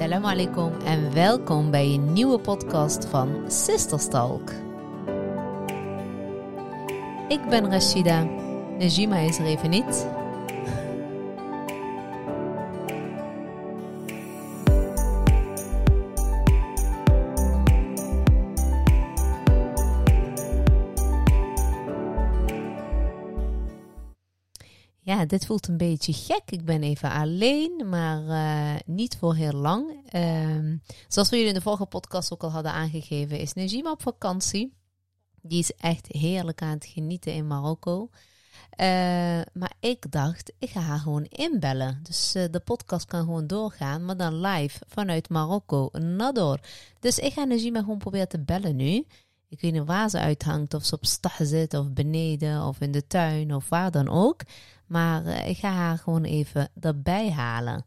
Assalamu alaikum en welkom bij een nieuwe podcast van Sisterstalk. Ik ben Rashida, Najima is er even niet. Dit voelt een beetje gek. Ik ben even alleen, maar uh, niet voor heel lang. Uh, zoals we jullie in de vorige podcast ook al hadden aangegeven, is Najima op vakantie. Die is echt heerlijk aan het genieten in Marokko. Uh, maar ik dacht, ik ga haar gewoon inbellen. Dus uh, de podcast kan gewoon doorgaan, maar dan live vanuit Marokko, Nador. Dus ik ga Najima gewoon proberen te bellen nu. Ik weet niet waar ze uithangt, of ze op stad zit, of beneden, of in de tuin, of waar dan ook. Maar uh, ik ga haar gewoon even erbij halen.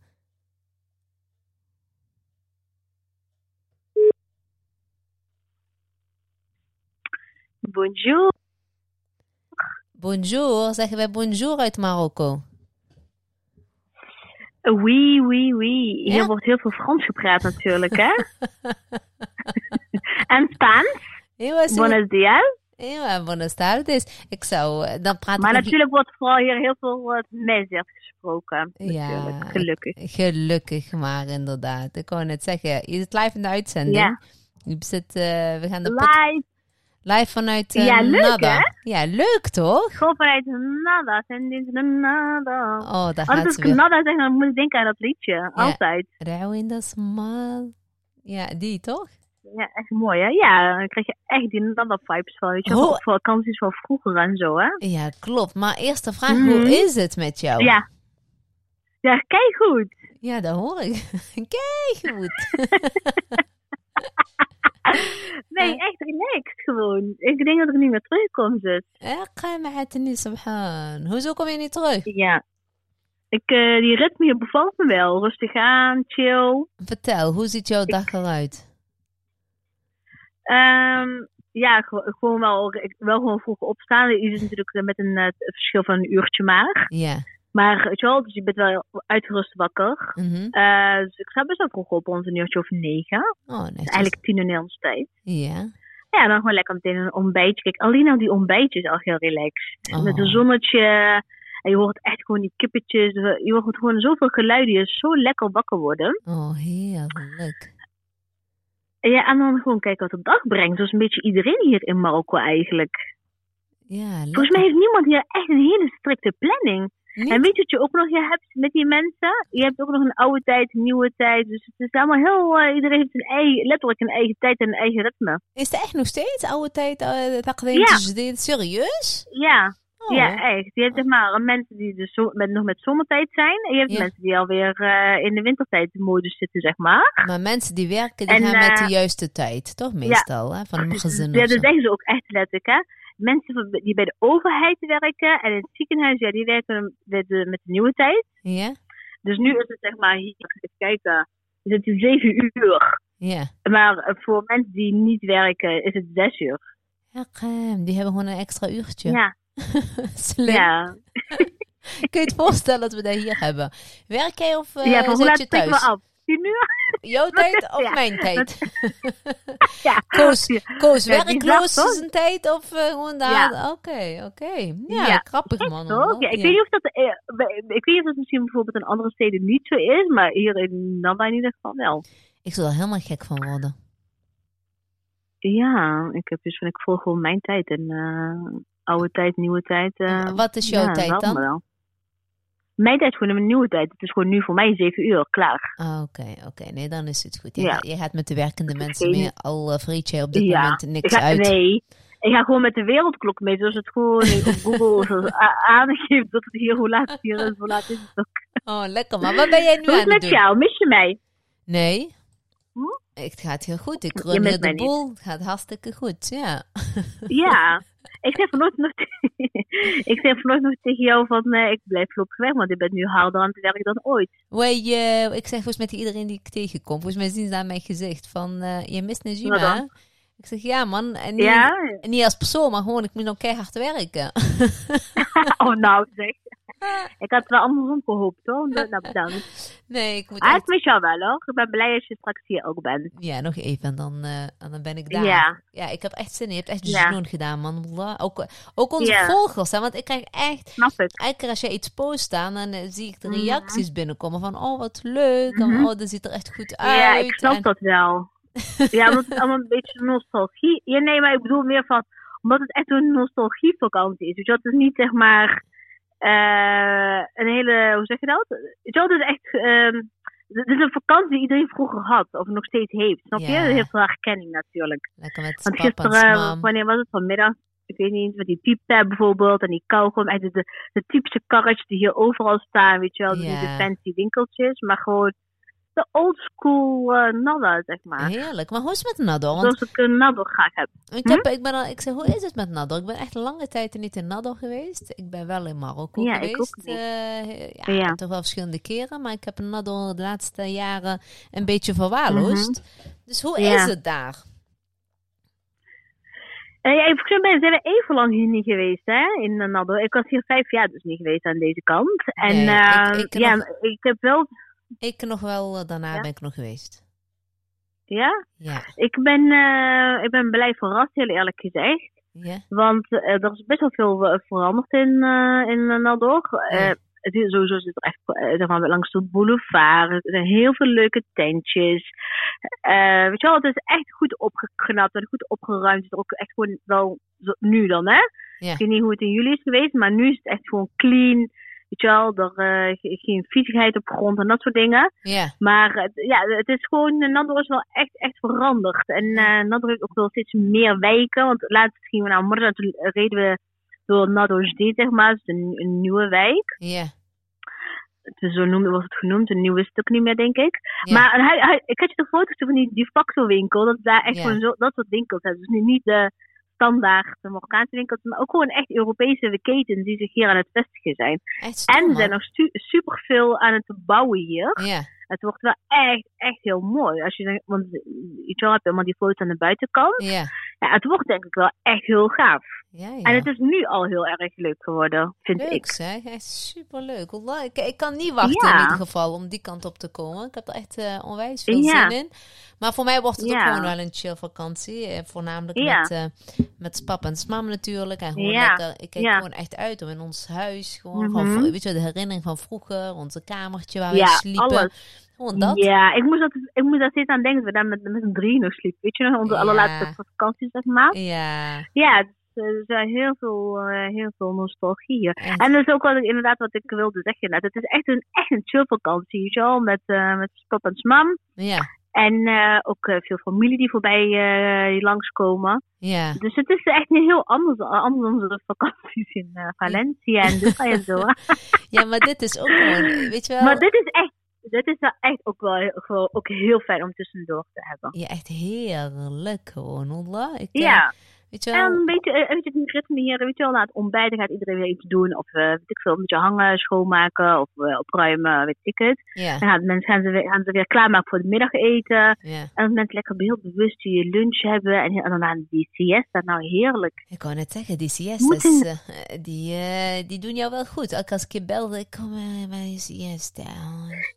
Bonjour. Bonjour, zeggen wij bonjour uit Marokko? Oui, oui, oui. Hier ja? wordt heel veel Frans gepraat natuurlijk, hè? en Spaans. Buenos días. Ja, buenas tardes. Ik zou, dan praat maar natuurlijk wordt vooral hier heel veel uh, Meziert gesproken. Ja, gelukkig. Gelukkig maar, inderdaad. Ik wou net zeggen, je zit live in de uitzending. Ja. Je zit, uh, we gaan de live. Live vanuit uh, ja, leuk, Nada. Hè? Ja, leuk toch? Gewoon vanuit Nada. Nada. Oh, Als gaat ik ze weer. Nada zeg, dan moet ik denken aan dat liedje. Ja. Altijd. Rauw in de smal. Ja, die toch? Ja, echt mooi hè? Ja, dan krijg je echt die Nada-vibes van. Weet je, oh. vakanties van vroeger en zo hè? Ja, klopt. Maar eerst de vraag, Mhm. hoe is het met jou? Ja. Ja, kijk goed. Ja, dat hoor ik. Kijk goed. Nee, echt relaxed gewoon. Ik denk dat ik niet meer terugkom, dus. Eqa ma'atni subhan. Hoezo kom je niet terug? Ja. Ik, eh, die ritme bevalt me wel. Rustig aan, chill. Vertel, hoe ziet jouw dag eruit? Ehm, ja, gewo- gewoon wel, wel gewoon vroeg opstaan. Je is natuurlijk met een eh, verschil van een uurtje maar. Ja. Maar weet je wel, dus je bent wel uitgerust wakker. Mhm. Eh, dus ik sta best wel vroeg op, rond een uurtje of negen. Oh, Dus netjes. eigenlijk tien uur Nederlandse tijd. Ja. Ja, dan gewoon lekker meteen een ontbijtje. Kijk, alleen al die ontbijtjes is al heel relaxed. Oh. Met een zonnetje. En je hoort echt gewoon die kippetjes. Je hoort gewoon zoveel geluiden. Je is zo lekker wakker worden. Oh, heerlijk. Ja, en dan gewoon kijken wat de dag brengt. Zoals een beetje iedereen hier in Marokko eigenlijk. Ja, Volgens mij heeft niemand hier echt een hele strikte planning. Niet? En weet je wat je ook nog je hebt met die mensen? Je hebt ook nog een oude tijd, een nieuwe tijd. Dus het is allemaal heel... eh, iedereen heeft een eigen, letterlijk een eigen tijd en een eigen ritme. Is het echt nog steeds oude tijd? Uh, Ja. Serieus? Ja, Oh. ja echt. Je hebt zeg maar mensen die dus met, nog met zomertijd zijn. En je hebt Ja. mensen die alweer eh in de wintertijd modus zitten, zeg maar. Maar mensen die werken, die En, gaan met de eh, juiste tijd, toch? Meestal, hè? Van een gezin Ja, dat zeggen ze ook echt letterlijk, hè. Mensen die bij de overheid werken en in het ziekenhuis, ja, die werken met de, met de nieuwe tijd. Ja? Dus nu is het zeg maar, hier, even kijken, is het zeven uur. Ja. Maar eh, voor mensen die niet werken, is het zes uur. Ja, die hebben gewoon een extra uurtje. Ja, Slim. ja. Kun je het voorstellen dat we dat hier hebben? Werk jij of eh, ja, hoe laat je thuis? we af? Tien uur? Jouw tijd of Ja. mijn tijd? Ja. Koos, Koos Ja, werkloos toch? zijn tijd of eh, gewoon daar? Oké, oké. Ja, grappig man. toch? Ja, ik, weet niet of dat, eh, ik weet niet of dat misschien bijvoorbeeld in andere steden niet zo is, maar hier in Nanda in ieder geval wel. Ik zou er helemaal gek van worden. Ja, ik heb dus van ik volg gewoon mijn tijd en oude tijd, nieuwe tijd. eh, Wat is jouw ja, tijd dan? wel. Mijn tijd is gewoon een nieuwe tijd. Het is gewoon nu voor mij zeven uur, klaar. Ah, Oké, oké. Nee, dan is het goed. Je, Ja. gaat, je gaat met de werkende mensen meer, al uh, vreet jij op dit Ja. moment Ik niks ga, uit. nee, ik ga gewoon met de wereldklok mee. Zoals het gewoon op Google aangeeft dat het hier hoe laat het hier is, hoe laat is het ook. Oh, lekker. Maar wat ben jij nu Hoe aan het het met doen? jou? Mis je mij? Nee. Hm? Het gaat heel goed. Ik run de boel. Het gaat hartstikke goed, ja. Ja. Ik zeg vanochtend nog, ik zeg vanochtend nog tegen jou van eh, ik blijf voorlopig weg, want ik ben nu harder aan het werk dan ooit. Wij, eh, ik zeg volgens mij tegen iedereen die ik tegenkom. Volgens mij zien ze aan mijn gezicht van, eh, je mist Najima. Ik zeg, ja man. En niet, Ja? niet als persoon, maar gewoon, ik moet nog keihard werken. oh nou zeg. Ik had wel andersom gehoopt hoor. Nou, bedankt. Nee, ik moet Ah, ik mis jou wel hoor. Ik ben blij als je straks hier ook bent. Ja, nog even en dan, eh, dan ben ik daar. Ja. Ja, ik heb echt zin in. Je hebt echt Ja. zoen gedaan, man. Ook, ook onze Ja. volgers, hè, want ik krijg echt... Snap ik. Elke keer als jij iets post staan, dan eh, zie ik de Mhm. reacties binnenkomen van... Oh, wat leuk. En, Mhm. oh, dat ziet er echt goed uit. Ja, ik snap En- dat wel. ja, omdat het allemaal een beetje nostalgie. Ja, nee, maar ik bedoel meer van, omdat het echt een nostalgievakantie is. Je, wel, het is niet zeg maar een hele, hoe zeg je dat? Het is echt, ehm, het is een vakantie die iedereen vroeger had, of nog steeds heeft. Snap je? Heeft wel herkenning natuurlijk. Lekker met Want en gisteren, mam. wanneer was het vanmiddag? Ik weet niet, met die pieptap bijvoorbeeld en die kauwgom. Echt de, de, de typische karretjes die hier overal staan, weet je wel. Niet de fancy winkeltjes, maar gewoon de old school eh nada, zeg maar. Heerlijk. Maar hoe is het met Nador? Want Zoals ik een nado graag heb. ik, heb, ik ben al, ik zeg, hoe is het met Nador? Ik ben echt lange tijd niet in Nador geweest. Ik ben wel in Marokko Ja, ik geweest. ook niet. eh, ja, Ja. toch wel verschillende keren. Maar ik heb Nador de laatste jaren een beetje verwaarloosd. Dus hoe Mhm. Ja. is het daar? Eh, ja, volgens mij zijn even lang hier niet geweest, hè, in uh, Nado. Ik was hier vijf jaar dus niet geweest aan deze kant. En Nee, eh, ik- ik ja, nog- ik heb wel, Ik nog wel, eh, daarna Ja? ben ik nog geweest. ja, Ja. ik ben, eh, ik ben blij verrast, heel eerlijk gezegd. Ja? Want eh, er is best wel veel veranderd in, eh in uh, Nador. Ja. het is sowieso zit er echt zeg maar, langs de boulevard. Er zijn heel veel leuke tentjes. Eh, weet je wel, het is echt goed opgeknapt en goed opgeruimd. Het is ook echt gewoon wel nu dan, hè? Ja. Ik weet niet hoe het in jullie is geweest, maar nu is het echt gewoon clean. Weet je wel, er ge- geen viezigheid op grond en dat soort dingen. Ja. Maar het- ja, het is gewoon, eh, Nador is wel echt, echt veranderd. En eh Nador heeft ook wel steeds meer wijken. Want laatst gingen we naar Morda, toen reden we door Nador Sdeed, zeg maar. Dus een, een nieuwe wijk. Ja. Zo noemde, was het genoemd. Een nieuwe stuk niet meer, denk ik. Ja. Maar hij, hij, ik had je de foto's van die, die facto winkel. Dat daar echt Ja. gewoon zo, dat soort winkels hebben. Dus nu niet de standaard de Marokkaanse winkels. Maar ook gewoon echt Europese ketens die zich hier aan het vestigen zijn. Stom, En er zijn nog stu- superveel aan het bouwen hier. Ja. Het wordt wel echt, echt heel mooi. Als je, want je wel hebt helemaal die foto's aan de buitenkant. Ja. Ja, het wordt denk ik wel echt heel gaaf. Ja, ja. En het is nu al heel erg leuk geworden, vind Leuk ik. zeg, echt superleuk. Ik, ik kan niet wachten in ieder geval om die kant op te komen. Ik heb er echt eh, onwijs veel zin in. Maar voor mij wordt het ook gewoon wel een chill vakantie. eh, voornamelijk Ja. met, eh met pap en smam natuurlijk. En gewoon Ja. lekker, ik kijk gewoon echt uit om in ons huis. Gewoon Mhm. van, weet je, de herinnering van vroeger. Onze kamertje waar we sliepen. alles. Gewoon dat. Ja, ik moest, dat, ik moest daar steeds aan denken dat we daar met, met z'n drieën nog sliepen. Weet je nog, onze Ja. allerlaatste vakantie, zeg maar. Ja. Ja, is, eh, er zijn heel veel, eh, heel veel nostalgie hier. Echt. En dat is ook wat ik, inderdaad wat ik wilde zeggen. net. Het is echt een, echt een chill vakantie, weet je wel. Met, eh met pap en mam. Ja. En ook veel familie die voorbij die langskomen. Ja. Dus het is echt een heel anders, anders dan onze vakanties in Valencia en Dubai en zo. ja, maar dit is ook gewoon, weet je wel. Maar dit is echt, dit is wel echt ook wel heel, gewoon ook heel fijn om tussendoor te hebben. Ja, echt heerlijk gewoon. Ik, eh, Ja, Weet je en een beetje, eh, een beetje het ritme hier, weet je wel, na het ontbijten gaat iedereen weer iets doen. Of eh, weet ik veel, een beetje hangen, schoonmaken of eh, opruimen, weet ik het. Ja. Dan gaan mensen gaan ze weer, gaan ze weer klaarmaken voor het middageten. En dan mensen lekker heel bewust die lunch hebben. En, en dan aan die siesta, nou heerlijk. Ik wou net zeggen, die siestas, eh, die, eh, die doen jou wel goed. Ook als ik je belde, ik kom eh, bij een siesta.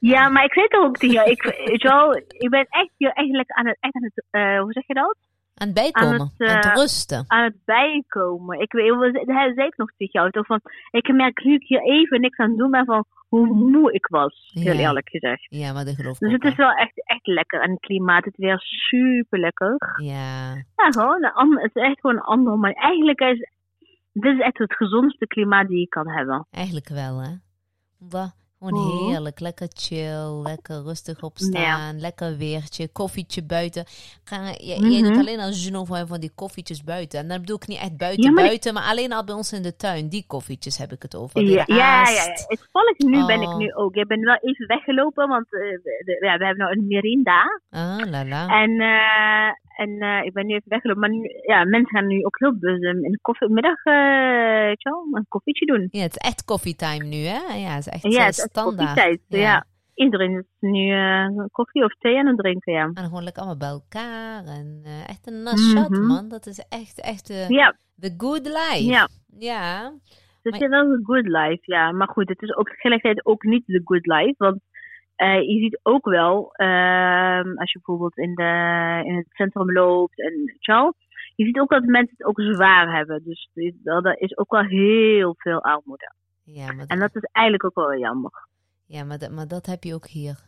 Ja, maar ik weet het ook. Ik, weet je wel, ik ben echt hier eigenlijk aan het, echt aan het eh, hoe zeg je dat? Aan het bijkomen, Aan aan het, eh, rusten. Aan het bijkomen. Ik weet, wat hij zei nog tegen jou. Toch van, ik merk nu ik hier even niks aan het doen ben van hoe moe ik was. Heel Ja. eerlijk gezegd. Ja, maar dat geloof Dus het is wel. echt, echt lekker. En het klimaat, het weer super lekker. Ja, Ja, gewoon. Een het is echt gewoon een ander. Maar eigenlijk is dit is echt het gezondste klimaat die je kan hebben. eigenlijk wel, hè. Wa- Gewoon Mhm. heerlijk, lekker chill, lekker rustig opstaan, lekker weertje, koffietje buiten. Ga, je, Mhm. doet alleen als Juno van, van die koffietjes buiten. En dan bedoel ik niet echt buiten, Ja, maar buiten, maar alleen al bij ons in de tuin. Die koffietjes heb ik het over. Ja, ja, ja. Toevallig nu ben ik Oh. nu ook. Ik ben wel even weggelopen, want eh, we, de- ja, we hebben nou een merinda. Ah, la la. En, eh, en eh, ik ben nu even weggelopen. Maar nu, ja, mensen gaan nu ook heel bewust eh, in de je wel, een koffietje doen. Ja, het is echt koffietime nu, hè? Ja, het is echt ja, eh, het is echt standaard. Ja. Iedereen is nu koffie of thee aan het drinken, ja. En gewoon lekker allemaal bij elkaar. En echt een nashat, Mhm. man. Dat is echt, echt de, Ja, good life. ja. Ja. Het Maar- is wel een good life, ja. Maar goed, het is ook tegelijkertijd ook niet de good life. Want eh, je ziet ook wel, ehm, als je bijvoorbeeld in, de, in het centrum loopt en zo, je ziet ook dat mensen het ook zwaar hebben. Dus er is ook wel heel veel armoede. Ja, maar En dat is eigenlijk ook wel jammer. ja maar, dat, maar dat heb je ook hier.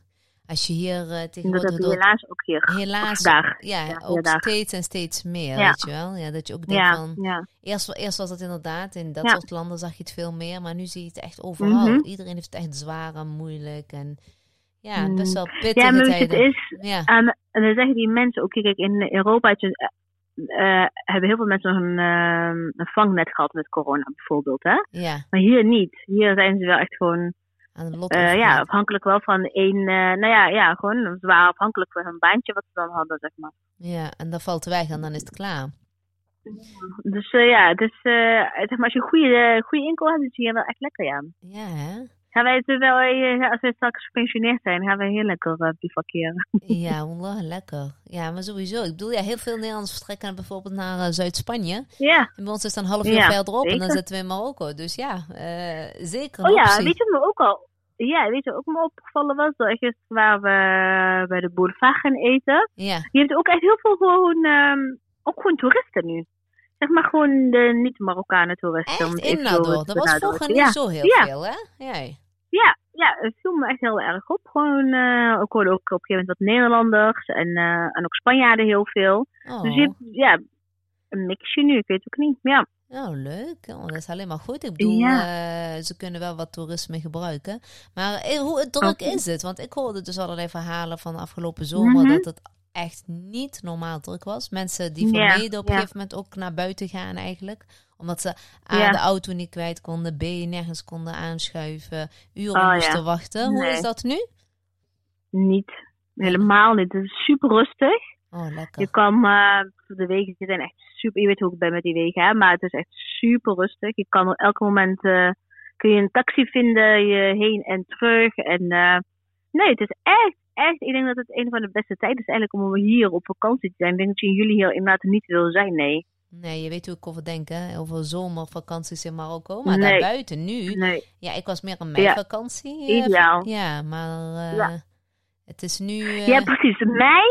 Als je hier eh, En dat tegenwoordig heb je helaas ook hier. helaas, ja, Ja, ook vandaag. steeds en steeds meer, Ja. weet je wel. Ja, dat je ook denkt Ja, van, ja. eerst, eerst was het inderdaad, in dat soort landen zag je het veel meer, maar nu zie je het echt overal. Mhm. Iedereen heeft het echt zwaar en moeilijk en ja, Mm. best wel pittige Ja, maar het is, Ja, En, en dan zeggen die mensen ook, kijk, in Europa je, eh, hebben heel veel mensen nog een, eh, een vangnet gehad met corona bijvoorbeeld. Hè? ja, Maar hier niet. Hier zijn ze wel echt gewoon eh, ja, afhankelijk wel van één, eh, nou ja, ja, gewoon ze waren afhankelijk van hun baantje wat ze dan hadden, zeg maar. Ja, en dat valt weg en dan is het klaar. Dus ja, dus, eh, zeg maar, als je een goede, goede inkomen hebt, is het hier wel echt lekker, ja. Ja, hè? Gaan wij het wel, eh, als we straks gepensioneerd zijn, gaan we heel lekker uh, bivakeren. Ja, wallah, lekker. Ja, maar sowieso. Ik bedoel, ja, heel veel Nederlanders vertrekken bijvoorbeeld naar eh, Zuid-Spanje. Ja. En bij ons is een half uur Ja, verderop en dan zitten we in Marokko. Dus ja, eh, zeker Oh ja, optie. weet je me ook al... Ja, weet je ook me opgevallen was? Dat gisteren waar we bij de boulevard gaan eten. Ja, Je hebt ook echt heel veel gewoon... ehm, ook gewoon toeristen nu. Zeg maar gewoon de niet-Marokkanen toeristen. echt te Dat was vroeger niet zo heel veel, hè? Ja. Ja, ja, het viel me echt heel erg op. Gewoon, eh ik hoorde ook op een gegeven moment wat Nederlanders en, eh, en ook Spanjaarden heel veel. Oh, Dus je hebt, ja, een mixje nu, ik weet het ook niet. Ja, oh, leuk. Oh, dat is alleen maar goed. Ik bedoel, Ja. eh, ze kunnen wel wat toerisme gebruiken. Maar eh, hoe druk is het? Want ik hoorde dus allerlei verhalen van de afgelopen zomer Mhm. dat het echt niet normaal druk was. Mensen die vermeden op een gegeven moment ook naar buiten gaan eigenlijk. Omdat ze A, de auto niet kwijt konden, B, nergens konden aanschuiven, uren Oh, moesten wachten. Hoe is dat nu? niet. Helemaal niet. Het is super rustig. Oh, lekker. Je kan, eh, de wegen zijn echt super, je weet hoe ik ben met die wegen, hè, maar het is echt super rustig. Je kan op elk moment, eh, kun je een taxi vinden, je heen en terug. En eh, nee, het is echt, echt, ik denk dat het een van de beste tijden is eigenlijk om hier op vakantie te zijn. Ik denk dat je in juli hier inderdaad niet wil zijn, nee. Nee, je weet hoe ik over denk, hè? Over zomervakanties in Marokko. Maar Nee. daarbuiten nu, Nee, ja, ik was meer een meivakantie. eh, Ideaal. Ja, maar eh, Ja. het is nu... eh, ja precies. Mei,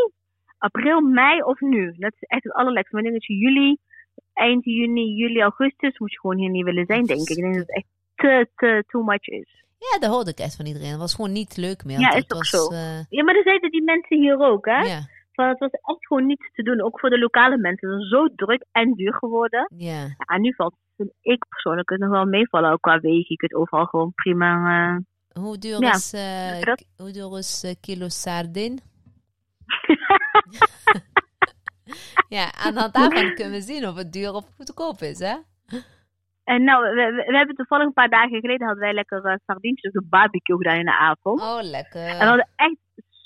april, mei of nu. Dat is echt het allerlekste. Maar ik denk dat je juli, eind juni, juli, augustus, moet je gewoon hier niet willen zijn, denk ik. Ik denk dat het echt te, te, too much is. Ja, dat hoorde ik echt van iedereen. Het was gewoon niet leuk meer. Ja, is het ook was, zo. eh, Ja, maar dat zeiden die mensen hier ook, hè? ja, Van, het was echt gewoon niets te doen. Ook voor de lokale mensen. Het is zo druk en duur geworden. ja. Ja, en nu valt vind ik persoonlijk het nog wel meevallen. Ook qua wegen. Je kunt overal gewoon prima... eh, Hoe duur Ja, is, eh, dat- k- hoe duur is eh, kilo sardin? ja, aan de hand daarvan kunnen we zien of het duur of goedkoop is, hè? En nou, we, we, we hebben toevallig een paar dagen geleden hadden wij lekker uh, sardientjes op barbecue gedaan in de avond. Oh, lekker. En we hadden echt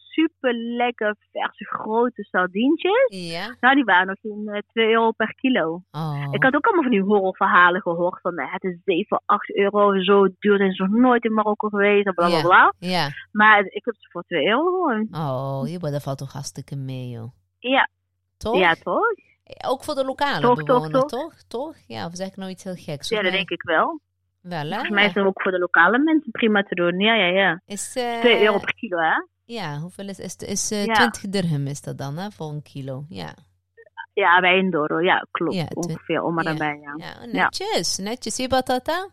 super lekker verse grote sardientjes. Ja. Nou, die waren nog in eh 2 euro per kilo. Oh. Ik had ook allemaal van die horrorverhalen gehoord. Van eh, het is 7, 8 euro. Zo duur zijn ze nog nooit in Marokko geweest. Bla bla Ja. bla. Ja. Maar ik heb ze voor 2 euro. Oh, je dat valt toch hartstikke mee, joh. Ja, Toch? ja toch? Ook voor de lokale Toch, toch, bewoner, toch? toch? Toch? Ja, of zeg ik nou iets heel geks? Ja, dat denk ik wel. Wel, hè? Volgens mij is het ook voor de lokale mensen prima te doen. Ja, ja, ja. Is, eh, 2 euro per kilo, hè? Ja, hoeveel is, is, is eh, Ja. 20 dirham is dat dan, hè? Voor een kilo, ja. Ja, bij een doro. Ja, klopt. Ja, Ongeveer om maar ja. daarbij, ja. Ja, netjes. Netjes. Je batata?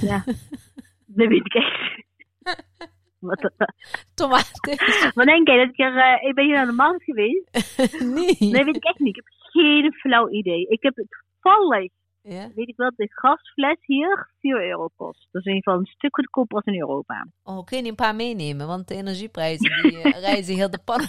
Ja. Dat weet ik echt. Tomaten? wat denk jij? Dat ik, er, eh, ik ben hier naar de markt geweest? nee. Nee, weet ik echt niet. Ik heb geen flauw idee. Ik heb het toevallig, Ja? weet ik wel, de gasfles hier 4 euro kost. Dat is in ieder geval een stuk goedkoper als in Europa. Oh, kun je een paar meenemen? Want de energieprijzen die eh, reizen heel de pan.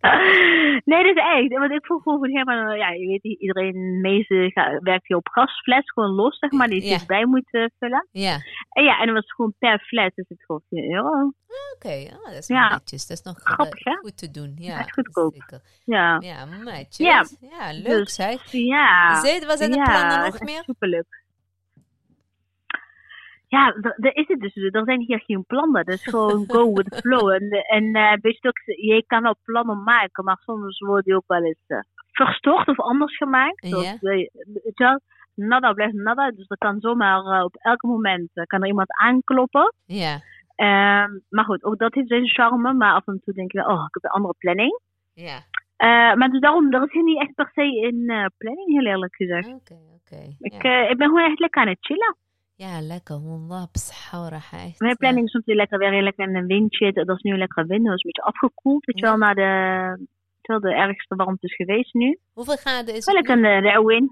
nee, dat is echt. Want ik vroeg gewoon helemaal, ja, je weet, iedereen, de meeste werkt hier op gasfles, gewoon los, zeg maar, die je Ja. zich bij moet eh, vullen. ja. En ja, en dan was gewoon per fles, dus het gewoon 4 euro. Oké, ah, dat is Ja. netjes. Dat is nog eh, Grappig, hè? goed te doen. Ja, goedkoop. Ja. Ja, netjes. Ja. Ja, leuk Dus, zeg. Ja. Wat zijn de plannen nog meer? Superleuk. Ja, d- daar is het dus. Er zijn hier geen plannen. Dus gewoon go with the flow. En, en eh, weet je ook, je kan wel plannen maken, maar soms worden die ook wel eens eh, verstoord of anders gemaakt. Eh, weet je wel, nada blijft nada. Dus er kan zomaar eh, op elk moment eh, kan er iemand aankloppen. Ja. Ehm, maar goed, ook dat heeft zijn charme. Maar af en toe denk wel, oh, ik heb een andere planning. Ja. Eh, maar dus daarom, er is hier niet echt per se in eh, planning, heel eerlijk gezegd. Oké, oké. Ik, Ja. eh, ik ben gewoon echt lekker aan het chillen. Ja, lekker. Wallah. Mijn planning is natuurlijk lekker weer lekker in een windje. Dat is nu lekker wind. Dat is een beetje afgekoeld. Weet je wel, naar de, terwijl de ergste warmte is geweest nu. Hoeveel graden is het? Wel lekker de, de.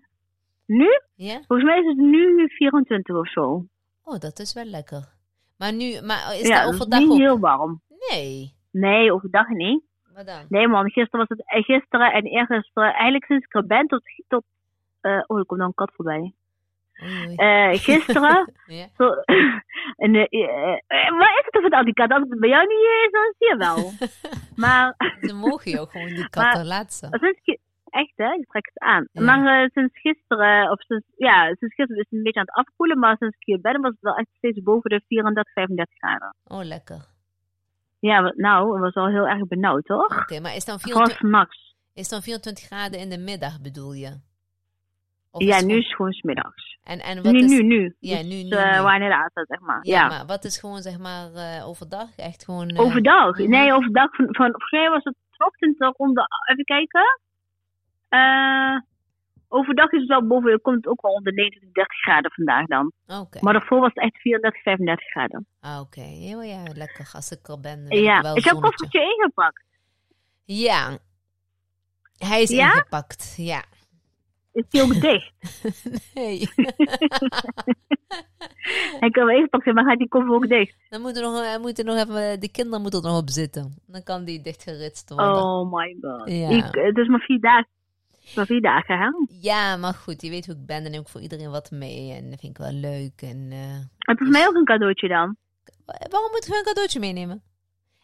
Nu? Ja? Volgens mij is het nu 24 of zo. Oh, dat is wel lekker. Maar nu, maar is het overdag niet heel warm. Nee. Nee, overdag niet. Dan? Nee man, gisteren was het, eh, gisteren en eergisteren, eigenlijk sinds ik er ben tot, tot eh, oh, er komt dan een kat voorbij. Oei, oei. Eh, gisteren, ja. zo, en, wat is het over al die kat? Als het bij jou niet is, dan zie je wel. Maar Ze mogen ook gewoon die katten laten. echt hè, ik trek het aan. Ja. Maar eh, sinds gisteren, of sinds, ja, sinds gisteren is het een beetje aan het afkoelen, maar sinds ik hier ben was het wel echt steeds boven de 34, 35 graden. Oh, lekker. Ja, nou, het was al heel erg benauwd, toch? Oké, maar is dan, Vooral 24, s'nachts. is dan 24 graden in de middag, bedoel je? Ja, nu is het gewoon smiddags. En, en wat Nu, is... nu, nu. Ja, Dus, nu, nu, eh, nu. wanneer laat het, zeg maar. Ja, Ja. maar wat is gewoon, zeg maar, eh, overdag? Echt gewoon... eh, Overdag? Nee, overdag. Van, van, volgens mij was het vanochtend rond de... Even kijken. Overdag is het wel boven... komt het ook wel onder 29, 30 graden vandaag dan. Oké. Maar daarvoor was het echt 34, 35 graden. Ah, oké. Ja, ja, lekker. Als ik er ben, ja. ik wel Is jouw zonnetje. koffertje ingepakt? Ja. Hij is Ja? ingepakt, ja. Is die ook dicht? Nee. Hij kan wel ingepakt zijn, maar gaat die koffer ook dicht? Dan moeten nog, eh, moeten nog even, de kinderen moeten er nog op zitten. Dan kan die dichtgeritst worden. Oh my god. Ja. Ik, het is maar vier dagen. Maar vier dagen, hè? Ja, maar goed, je weet hoe ik ben. Dan neem ik voor iedereen wat mee. En dat vind ik wel leuk. En, eh, Heb je voor mij ook een cadeautje dan? wa- waarom moet ik een cadeautje meenemen?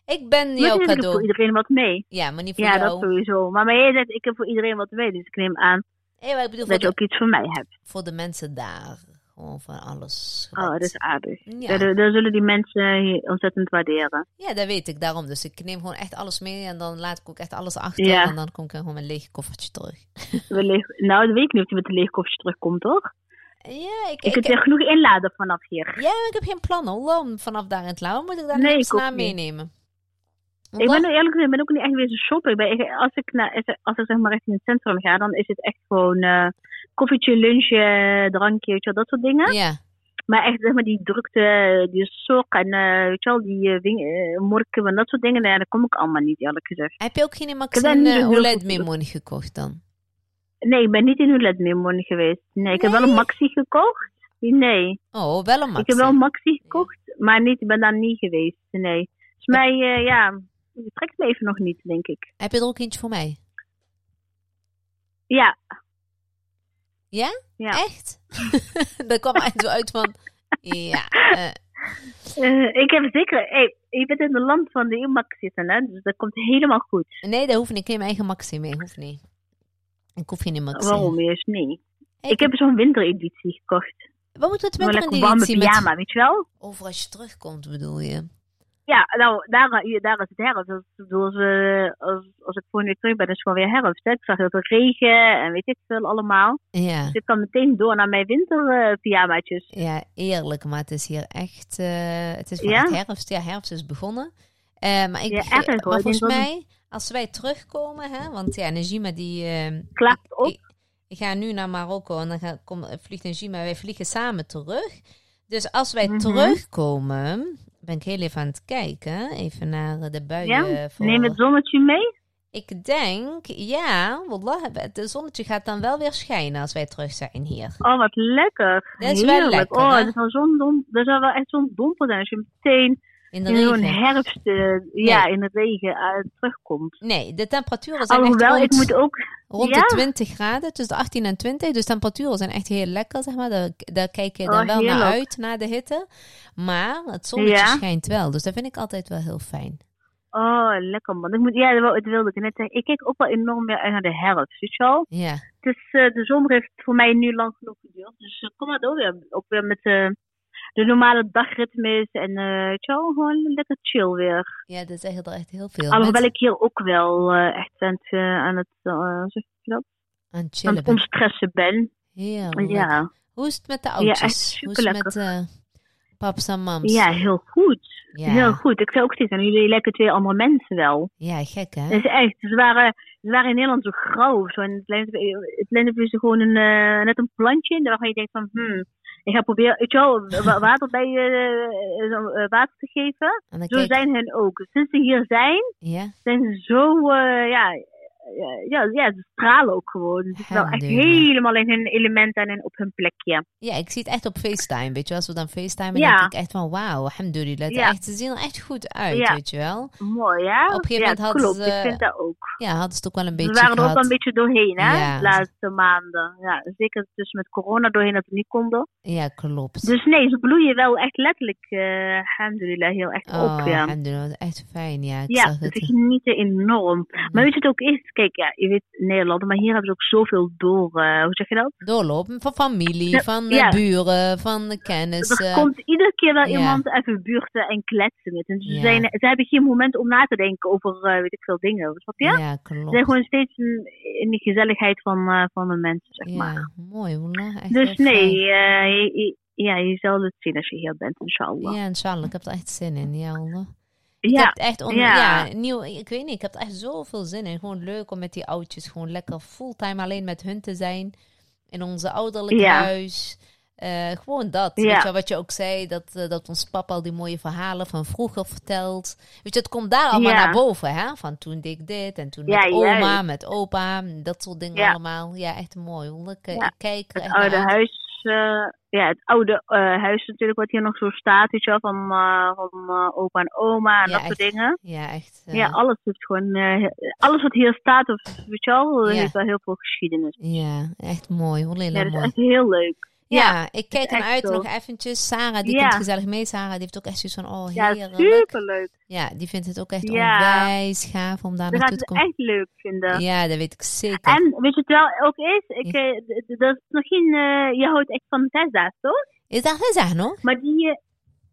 Ik ben jouw ik heb voor cadeau. iedereen wat mee. Ja, maar niet voor Ja, jou. dat sowieso. Maar, maar jij zegt, ik heb voor iedereen wat mee. Dus ik neem aan Nee, maar ik bedoel dat je ook iets voor mij hebt. voor de mensen daar. Gewoon van alles. Oh, dat is aardig. Ja. Dat, dat zullen die mensen ontzettend waarderen. Ja, dat weet ik daarom. Dus ik neem gewoon echt alles mee en dan laat ik ook echt alles achter. Ja. En dan kom ik gewoon met een leeg koffertje terug. Nou, dat weet ik niet of je met een leeg koffertje terugkomt, toch? Ja, ik, Je kunt er genoeg inladen vanaf hier. ja, ik heb geen plan hoor, om vanaf daar in het lauw. Moet ik daar Nee, niks niet. meenemen? Ik ben ook eerlijk gezegd, ik ben ook niet echt wezen shoppen. Ik ben, echt- als ik, naar, als ik zeg maar richting het centrum ga, dan is het echt gewoon eh, koffietje, lunchje, drankje, dat soort dingen. Ja, Maar echt zeg maar die drukte, die sok en weet je wel, die uh, wing, morken en dat soort dingen, nee, daar kom ik allemaal niet eerlijk gezegd. heb je ook geen Maxine daar niet zo uh, heel OLED goed- memonie gekocht dan? Nee, ik ben niet in Hulet Memon geweest. Nee, ik heb wel een Maxi gekocht. Nee, Oh, wel een ik Maxi. heb wel een Maxi gekocht, maar niet, ik ben daar niet geweest. Nee. Dus mij, ja, het trekt me even nog niet, denk ik. Heb je er ook eentje voor mij? Ja, Ja? Ja. Echt? dat kwam echt zo uit van... Ja, eh, Eh, ik heb zeker, hey, je bent in het land van de Max zitten, hè, dus dat komt helemaal goed. nee, dat hoeft niet. Ik neem mijn eigen Maxi mee. Hoeft niet. Ik hoef geen Maxi. Waarom eerst niet? Hey, Ik heb zo'n wintereditie gekocht. Wat moet het met een warme editie met... pyjama, weet je wel? Over als je terugkomt, bedoel je? Ja, nou, daar, is het herfst. Dus, bedoel, als, we- als, als ik volgende week terug ben, is het gewoon weer herfst. Hè. Ik zag heel veel regen en weet ik veel allemaal. Ja. Dus ik kan meteen door naar mijn winterpyjamaatjes. Ja, eerlijk, maar het is hier echt... eh, het is Ja? herfst. Ja, herfst is begonnen. Eh, maar ik Ja, erg, maar volgens mij, als wij terugkomen, hè, want ja, Najima die... eh, Klapt op. Ik, ik ga nu naar Marokko en dan ga, kom, vliegt Najima. Wij vliegen samen terug. Dus als wij Mhm. terugkomen, ben ik heel even aan het kijken. Even naar de buien. Ja? voor- Neem het zonnetje mee. Ik denk, ja, wallah, het zonnetje gaat dan wel weer schijnen als wij terug zijn hier. Oh, wat lekker. Dat is wel lekker, Oh, dat zal, zo'n zal wel echt zo'n domper zijn als je meteen In de in zo'n regen. herfst, eh, ja, in de regen eh, terugkomt. Nee, de temperaturen zijn Alhoewel, echt ik rond, moet ook... rond ja? de 20 graden, tussen de 18 en 20. Dus temperaturen zijn echt heel lekker, zeg maar. Daar, daar kijk je dan Oh, wel naar uit, naar de hitte. Maar het zonnetje Ja? schijnt wel, dus dat vind ik altijd wel heel fijn. Oh, lekker man. Ik moet, ja, dat het wilde ik net zeggen. Ik kijk ook wel enorm meer uit naar de herfst, weet je wel? Ja. Dus de zomer heeft voor mij nu lang genoeg geduurd. Dus kom maar door weer. Ook weer met de normale dagritmes. En eh, weet je wel, gewoon lekker chill weer. Ja, dat zeggen er echt heel veel. Alhoewel mensen ik hier ook wel eh, echt aan het, eh, aan het, eh, hoe zeg je dat? aan het Aan chillen het omstressen ben. Ja. Hoe is het met de Ja, oudjes? echt Hoe is het met eh paps en mams? ja, heel goed. Ja. Heel goed. Ik zei ook steeds, en jullie lijken twee andere mensen wel. Ja, gek hè? Dat is echt. Ze waren, ze waren in Nederland zo grauw zo. En het lijkt, het of je gewoon een, eh, net een plantje waarvan je denkt van, hmm, ik ga proberen, weet je wel, wa- water bij eh, zo, eh, water te geven. Zo kijk- zijn hun ook. Sinds ze hier zijn, Ja, zijn ze zo, eh, ja, eh, ja, ja, ze stralen ook gewoon. Ze zitten wel echt helemaal in hun element en in- op hun plekje. ja, ik zie het echt op FaceTime, weet je. Als we dan FaceTime, Ja. denk ik echt van wauw, alhamdulillah. Ja. Echt, ze zien er echt goed uit, Ja. weet je wel. Mooi, ja? Op een gegeven moment hadden klopt. ze- Ik vind dat ook. Ja, hadden ze het ook wel een We beetje waren er ook wel een beetje doorheen, hè? De laatste maanden. Ja, zeker dus met corona doorheen dat we niet konden. Ja, klopt. Dus nee, ze bloeien wel echt letterlijk, eh alhamdulillah, heel echt oh, op, ja. alhamdulillah, echt fijn, ja. Ik Ja, zag ze het. genieten enorm. Maar weet je het ook is? Kijk, ja, je weet Nederland, maar hier hebben ze ook zoveel door, eh, hoe zeg je dat? Doorlopen van familie, van eh, ja. buren, van de kennis. er eh, komt iedere keer wel iemand even buurten en kletsen met. En ze, Ja. zijn, ze hebben geen moment om na te denken over, eh, weet ik veel, dingen. Snap je? ja, Ze klopt. zijn gewoon steeds in, in die gezelligheid van, eh, van de mensen, zeg maar. Ja, mooi, wallah. Echt Dus nee, eh, je, je- ja, je zal het zien als je hier bent, inshallah. Ja, inshallah. Ik heb er echt zin in, ja, wallah. Ik Ja, heb echt on- ja. nieuw, ik weet niet, ik heb er echt zoveel zin in. Gewoon leuk om met die oudjes gewoon lekker fulltime alleen met hun te zijn. In onze ouderlijk huis. Eh, gewoon dat. Ja. Weet je, wat je ook zei, dat, eh, dat ons papa al die mooie verhalen van vroeger vertelt. Weet je, het komt daar allemaal Ja. naar boven, hè? Van toen deed ik dit en toen Ja, met oma, met opa, dat soort dingen allemaal. Ja, echt mooi. hoor. Ik, eh, kijk het echt oude uit. huis, eh, ja, het oude eh, huis natuurlijk, wat hier nog zo staat, weet je wel, van, eh, van opa en oma en Ja, dat soort dingen. Ja, echt. Ja, alles heeft gewoon, alles wat hier staat, of, weet je wel, Ja. heeft wel heel veel geschiedenis. ja, echt mooi. Hoor, Ja, dat is mooi. echt heel leuk. Ja, ik kijk echt uit zo. nog eventjes. Sarah, die Ja. komt gezellig mee. Sarah, die heeft ook echt zoiets van, oh Ja, heerlijk. superleuk. Ja, die vindt het ook echt Ja. onwijs gaaf om daar gaat naartoe te komen. echt leuk vinden. Ja, dat weet ik zeker. En weet je het wel ook is? Ik, eh, dat is nog geen, eh, je houdt echt van Tessa's, toch? Is dat gezegd nog? Maar die,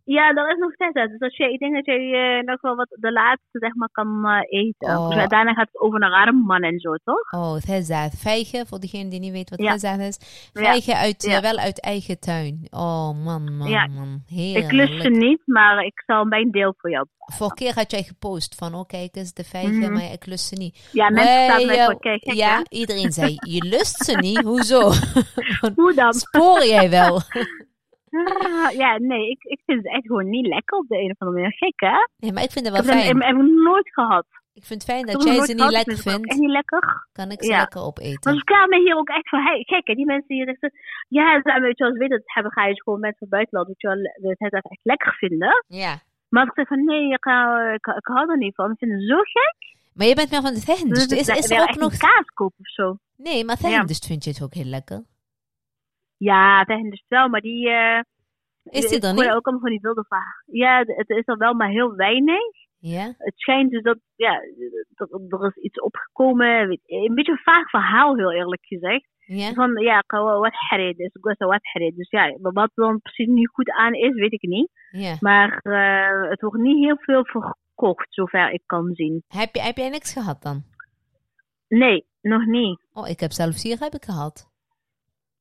ja, dat is nog Tessa. Dus als je, ik denk dat jij eh, nog wel wat de laatste zeg maar kan eh, eten. Oh. Dus daarna gaat het over naar Armman en zo, toch? Oh, gezegd. Vijgen, voor degene die niet weet wat Ja. is. Vijgen uit, wel uit eigen tuin. Oh, man, man, Ja. man. Ik lust ze niet, maar ik zal mijn deel voor jou. Vorige keer had jij gepost van, oh kijk eens, de vijgen, Mhm. maar ik lust ze niet. Ja, mensen staan mij voor, kijk, ja, hè? iedereen zei, je lust ze niet. Hoezo? Hoe dan? Spoor jij wel? Ah, ja, nee, ik, ik vind het echt gewoon niet lekker op de een of andere manier. Gek, hè? Nee, maar ik vind het Ik wel fijn. heb ik nooit gehad. Ik vind het fijn Ik dat jij ze niet lekker dus ik vindt. Echt niet lekker. Kan ik ze Ja. lekker opeten. ze kwamen hier ook echt van, hey, gek hè, die mensen hier zeggen, ja, ze- weet je wel, ze weten dat hebben, ga je gewoon mensen van buitenland, weet je wel, dat het echt lekker vinden. Ja. Maar als ik zeg van, nee, ik, hou- ik, ik hou er niet van, ik vind het zo gek. Maar je bent meer van de dus Dus is, ik is er ook nog... kaas kopen of zo. Nee, maar vegan, Ja. dus vind je het ook heel lekker. Ja, dus wel, maar die... eh Is die hoor niet? ook allemaal van die wilde vragen. Ja, het is er wel, maar heel weinig. Ja? Het schijnt dus dat, ja, dat er is iets opgekomen. weet- Een beetje een vaag verhaal, heel eerlijk gezegd. Ja? Van, ja, wat harid is, wat harid. Dus ja, wat er dan precies niet goed aan is, weet ik niet. Ja. Maar eh, het wordt niet heel veel verkocht, zover ik kan zien. Heb, je, heb jij niks gehad dan? Nee, nog niet. Oh, ik heb zelfs hier heb ik gehad.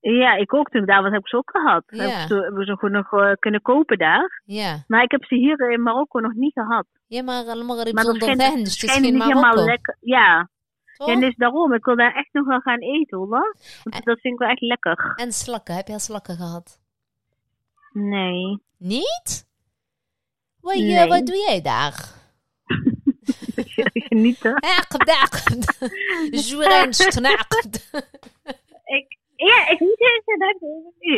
Ja, ik ook toen ik daar was, heb ik ze ook gehad. Ja. Heb ze, hebben ze gewoon nog eh, kunnen kopen daar. Ja. Maar ik heb ze hier in Marokko nog niet gehad. Ja, maar allemaal Maar dat zonder dus het is geen niet helemaal Marokko. lekker. Ja. Toch? ja, dus daarom. Ik wil daar echt nog wel gaan eten hoor. Want En- dat vind ik wel echt lekker. En slakken, heb je al slakken gehad? Nee. Niet? Wat, Nee. wat doe jij daar? Genieten. Akd, Zoeren, snakt. Ik, ja, ik, niet eens,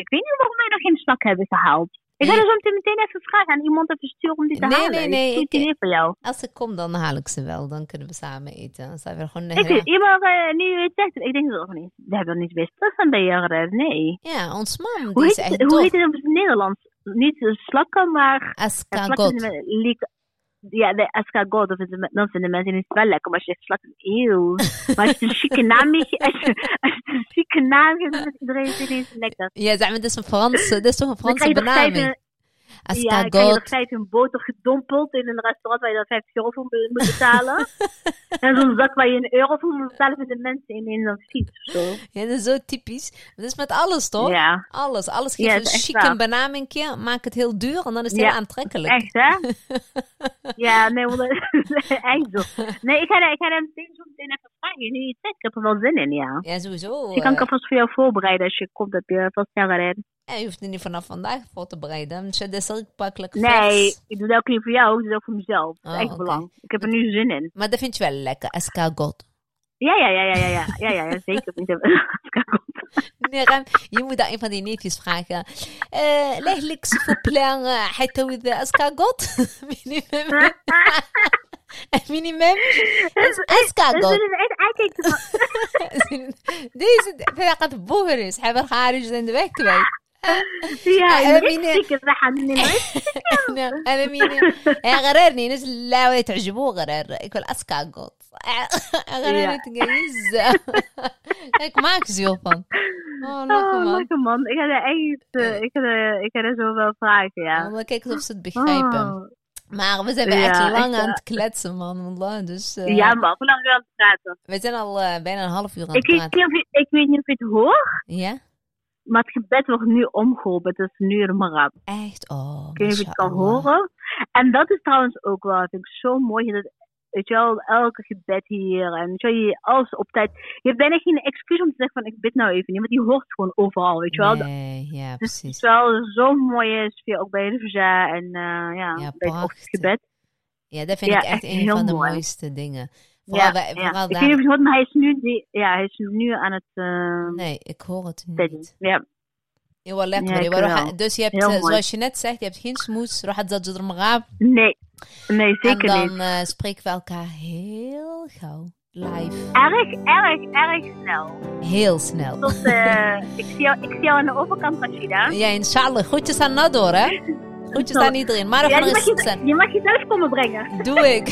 ik weet niet waarom wij nog geen slak hebben gehaald. Ik ga Nee. er zo meteen even vragen aan iemand even sturen om die te Nee, halen. nee, nee, Is ik- idee voor jou. Als ik kom, dan haal ik ze wel. Dan kunnen we samen eten. Dan zijn we gewoon... Ik, maar eh, nu je het zegt, ik denk dat we niet. We hebben er niet best van bij jaren. Nee. Ja, ons mam, die Hoe is heet, echt het, hoe tof. heet het op het Nederlands? Niet eh, slakken, maar slakken Ja, de escargot, dat vinden, dan vinden mensen het wel lekker. Maar als je zegt slakken, eeuw. Maar als je een chique naam als je, als je een chique naam geeft, dan is iedereen het lekker. Ja, zeg maar, dit is een Franse, dit is toch een Franse krijg benaming? Ja, ik nog steeds een boter gedompeld in een restaurant waar je dan 50 euro voor moet betalen. en zo'n zak waar je een euro voor moet betalen, vinden mensen ineens een fiets of zo. Ja, dat is zo typisch. Dat is met alles, toch? Ja, Alles. Alles geeft dat een chique waar. benamingje, maak het heel duur en dan is het Ja, heel aantrekkelijk. echt hè? ja, nee, want dat is echt zo. Nee, ik ga, ik ga hem meteen zo meteen even je. Ik heb er wel zin in, ja. Ja, sowieso. Dus die kan eh. ik alvast voor jou voorbereiden als je komt dat je vast sneller rijdt. Ja, je hoeft het niet vanaf vandaag voor te bereiden. Dus dat is ook makkelijk. Nee, ik doe dat ook niet voor jou, ik doe dat ook voor mezelf. Is echt oh, belangrijk. Ik heb er nu zin in. Maar dat vind je wel lekker, escargot. Ja, ja, ja, ja, ja, ja, ja, ja, zeker. Vind nee, Ram, je moet daar een van die netjes vragen. Eh, leg voor plan, eh, hij de escargot. minimum اسكاغو ديز فرقة بوهري صحاب الخارج زندبكبي يا امينه أنا مين غررني نزل لا تعجبوه غرر يقول اسكاغوت غرر تقيز هيك ماك زيوفم والله كمان كذا اي كده كذا زوفا يا والله كيك تبسط بخايبم ik. Maar. Maar we zijn Ja, echt lang echt, aan het kletsen, man. Dus eh, Ja, man. Hoe lang je aan het praten? we zijn al eh, bijna een half uur aan Ik het weet, praten. niet ik weet niet of je het hoort, Ja? maar het gebed wordt nu omgeholpen. Het is nu een marab. Echt? Oh, Ik weet niet of je het kan horen. En dat is trouwens ook wel, vind ik zo mooi. Dat, weet je wel, elke gebed hier. En weet je, wel, alles op tijd. Je hebt bijna geen excuus om te zeggen van ik bid nou even niet. Want die hoort gewoon overal, weet je wel. Nee, ja, Dus het precies. is wel zo'n mooie sfeer, ook bij de Verza en eh, ja, Ja, bij het ochtendgebed. Ja, dat vind Ja, ik echt echt een van de mooi. mooiste dingen. Vooral, Ja, bij, ja. vooral Ik daar. weet niet of je het hoort, maar hij is nu, die, ja, hij is nu aan het uh, Nee, ik hoor het niet. Ja, heel wat lekker. Dus je hebt, eh, zoals je net zegt, je hebt geen smoes. Rohat Nee, nee zeker niet. En dan uh, spreken we elkaar heel gauw live. Erg, erg, erg snel. Heel snel. Tot, eh, ik, zie jou, ik zie jou aan de overkant, Rashida. Ja, inshallah. Goedjes aan Nador, hè? Groetjes aan iedereen. Maar ja, je, mag je, je mag jezelf komen brengen. Doe ik.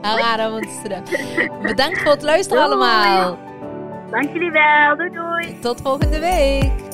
Arara Monstera. Bedankt voor het luisteren allemaal. Dank jullie wel. Doei doei. Tot volgende week.